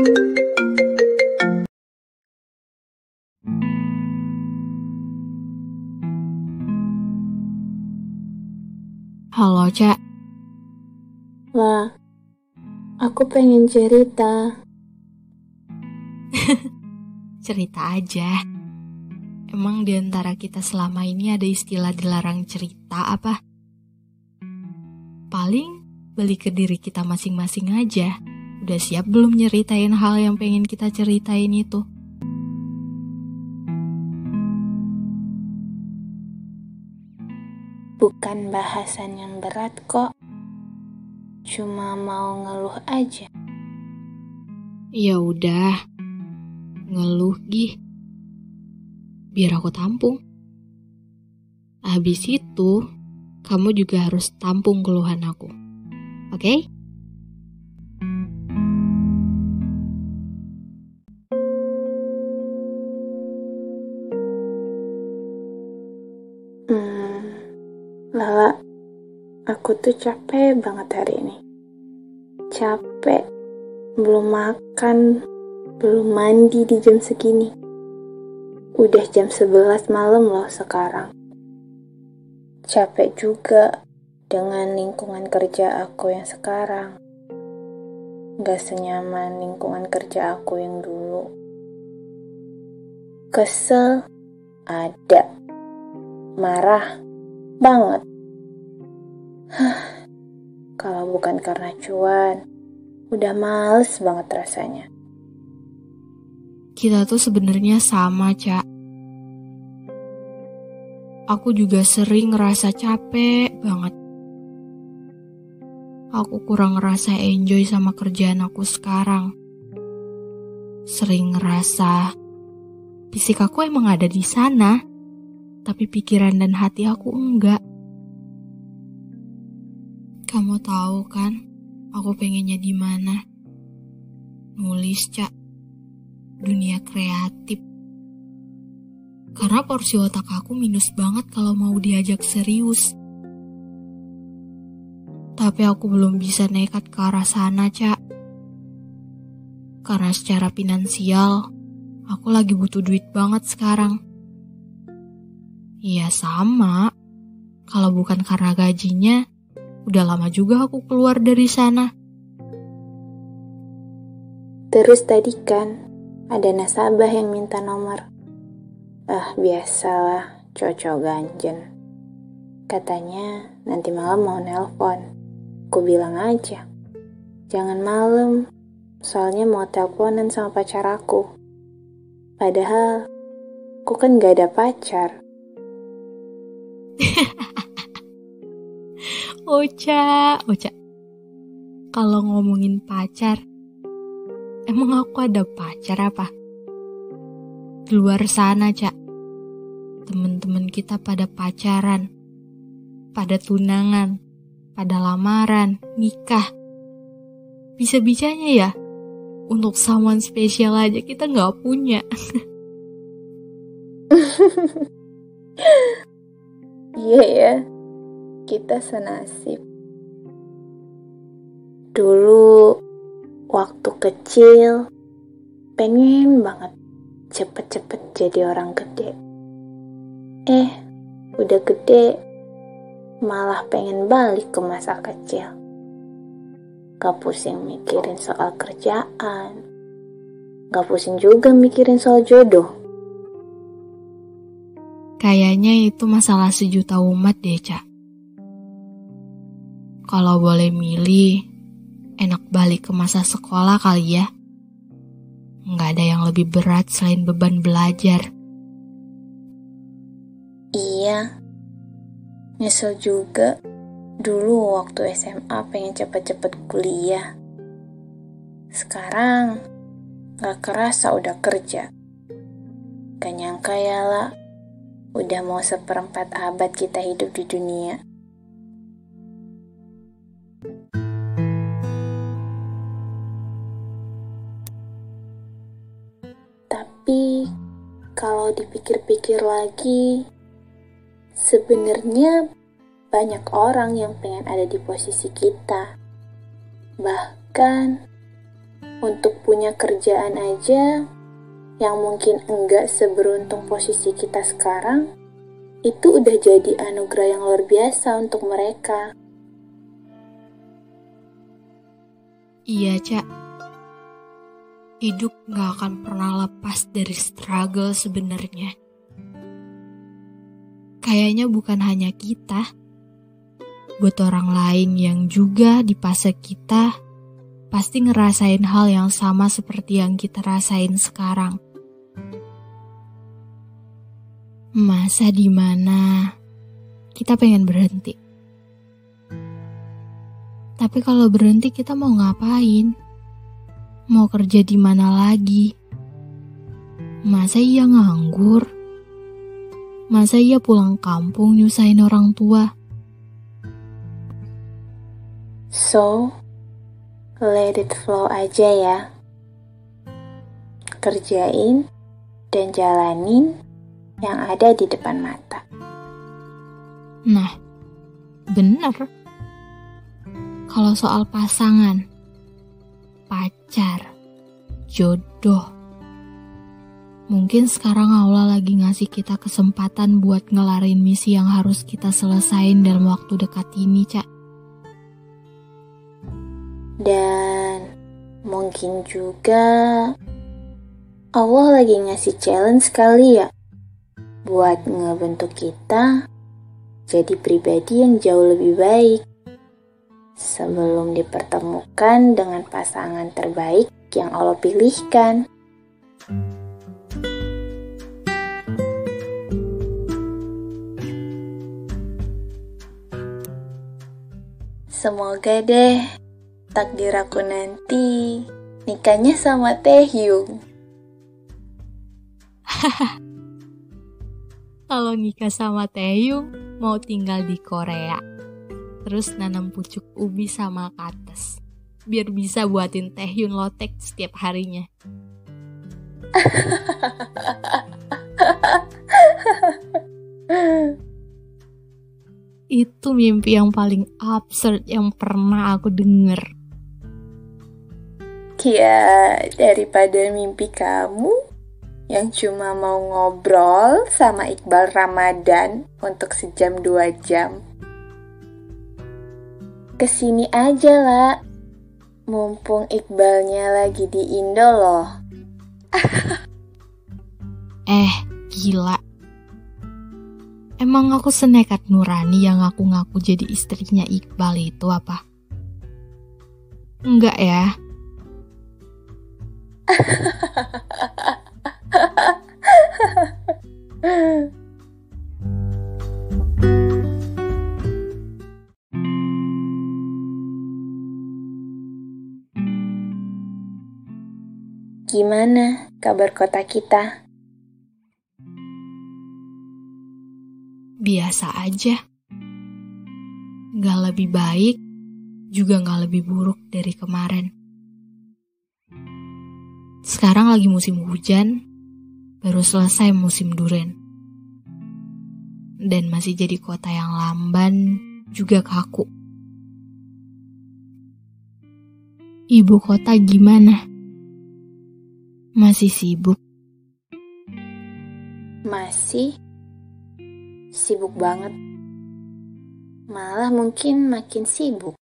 Halo, Cak. Wah, aku pengen cerita. cerita aja. Emang di antara kita selama ini ada istilah dilarang cerita apa? Paling balik ke diri kita masing-masing aja. Udah siap belum nyeritain hal yang pengen kita ceritain itu? Bukan bahasan yang berat kok. Cuma mau ngeluh aja. Ya udah. Ngeluh gih. Biar aku tampung. Habis itu, kamu juga harus tampung keluhan aku. Oke? Okay? Lala, aku tuh capek banget hari ini. Capek, belum makan, belum mandi di jam segini. Udah jam 11 malam loh sekarang. Capek juga dengan lingkungan kerja aku yang sekarang. Gak senyaman lingkungan kerja aku yang dulu. Kesel, ada. Marah, banget. Kalau bukan karena cuan, udah males banget rasanya. Kita tuh sebenarnya sama, Cak. Aku juga sering ngerasa capek banget. Aku kurang ngerasa enjoy sama kerjaan aku sekarang. Sering ngerasa fisik aku emang ada di sana tapi pikiran dan hati aku enggak. Kamu tahu kan, aku pengennya di mana? Nulis, Cak. Dunia kreatif. Karena porsi otak aku minus banget kalau mau diajak serius. Tapi aku belum bisa nekat ke arah sana, Cak. Karena secara finansial, aku lagi butuh duit banget sekarang. Iya sama. Kalau bukan karena gajinya, udah lama juga aku keluar dari sana. Terus tadi kan, ada nasabah yang minta nomor. Ah, biasalah, cocok ganjen. Katanya nanti malam mau nelpon. Ku bilang aja, jangan malam, soalnya mau teleponan sama pacar aku. Padahal, aku kan gak ada pacar. Ocha, Ocha. Kalau ngomongin pacar, emang aku ada pacar apa? Di luar sana, Cak. Temen-temen kita pada pacaran, pada tunangan, pada lamaran, nikah. Bisa-bisanya ya, untuk someone spesial aja kita nggak punya. Iya ya, kita senasib. Dulu, waktu kecil, pengen banget cepet-cepet jadi orang gede. Eh, udah gede, malah pengen balik ke masa kecil. Gak pusing mikirin soal kerjaan, gak pusing juga mikirin soal jodoh. Kayaknya itu masalah sejuta umat deh, Cak. Kalau boleh milih, enak balik ke masa sekolah kali ya. Nggak ada yang lebih berat selain beban belajar. Iya, nyesel juga dulu waktu SMA pengen cepet-cepet kuliah. Sekarang gak kerasa udah kerja. Gak nyangka ya lah, Udah mau seperempat abad kita hidup di dunia. Tapi kalau dipikir-pikir lagi, sebenarnya banyak orang yang pengen ada di posisi kita. Bahkan untuk punya kerjaan aja yang mungkin enggak seberuntung posisi kita sekarang, itu udah jadi anugerah yang luar biasa untuk mereka. Iya, Cak. Hidup gak akan pernah lepas dari struggle sebenarnya. Kayaknya bukan hanya kita, buat orang lain yang juga di fase kita pasti ngerasain hal yang sama seperti yang kita rasain sekarang. Masa di mana kita pengen berhenti. Tapi kalau berhenti kita mau ngapain? Mau kerja di mana lagi? Masa iya nganggur? Masa iya pulang kampung nyusahin orang tua? So, let it flow aja ya. Kerjain dan jalanin yang ada di depan mata. Nah, bener. Kalau soal pasangan, pacar, jodoh, mungkin sekarang Allah lagi ngasih kita kesempatan buat ngelarin misi yang harus kita selesain dalam waktu dekat ini, Cak. Dan mungkin juga Allah lagi ngasih challenge kali ya buat ngebentuk kita jadi pribadi yang jauh lebih baik sebelum dipertemukan dengan pasangan terbaik yang Allah pilihkan. Semoga deh takdir aku nanti nikahnya sama Taehyung. kalau nikah sama Taeyong mau tinggal di Korea. Terus nanam pucuk ubi sama kates. Biar bisa buatin Taehyung lotek setiap harinya. Itu mimpi yang paling absurd yang pernah aku denger. Ya, daripada mimpi kamu, yang cuma mau ngobrol sama Iqbal Ramadan untuk sejam dua jam. Ke sini aja lah, mumpung Iqbalnya lagi di Indo loh. eh, gila. Emang aku senekat Nurani yang aku ngaku jadi istrinya Iqbal itu apa? Enggak ya. Gimana kabar kota kita? Biasa aja. Gak lebih baik, juga gak lebih buruk dari kemarin. Sekarang lagi musim hujan, baru selesai musim duren. Dan masih jadi kota yang lamban, juga kaku. Ibu kota gimana? Masih sibuk? Masih sibuk banget. Malah mungkin makin sibuk.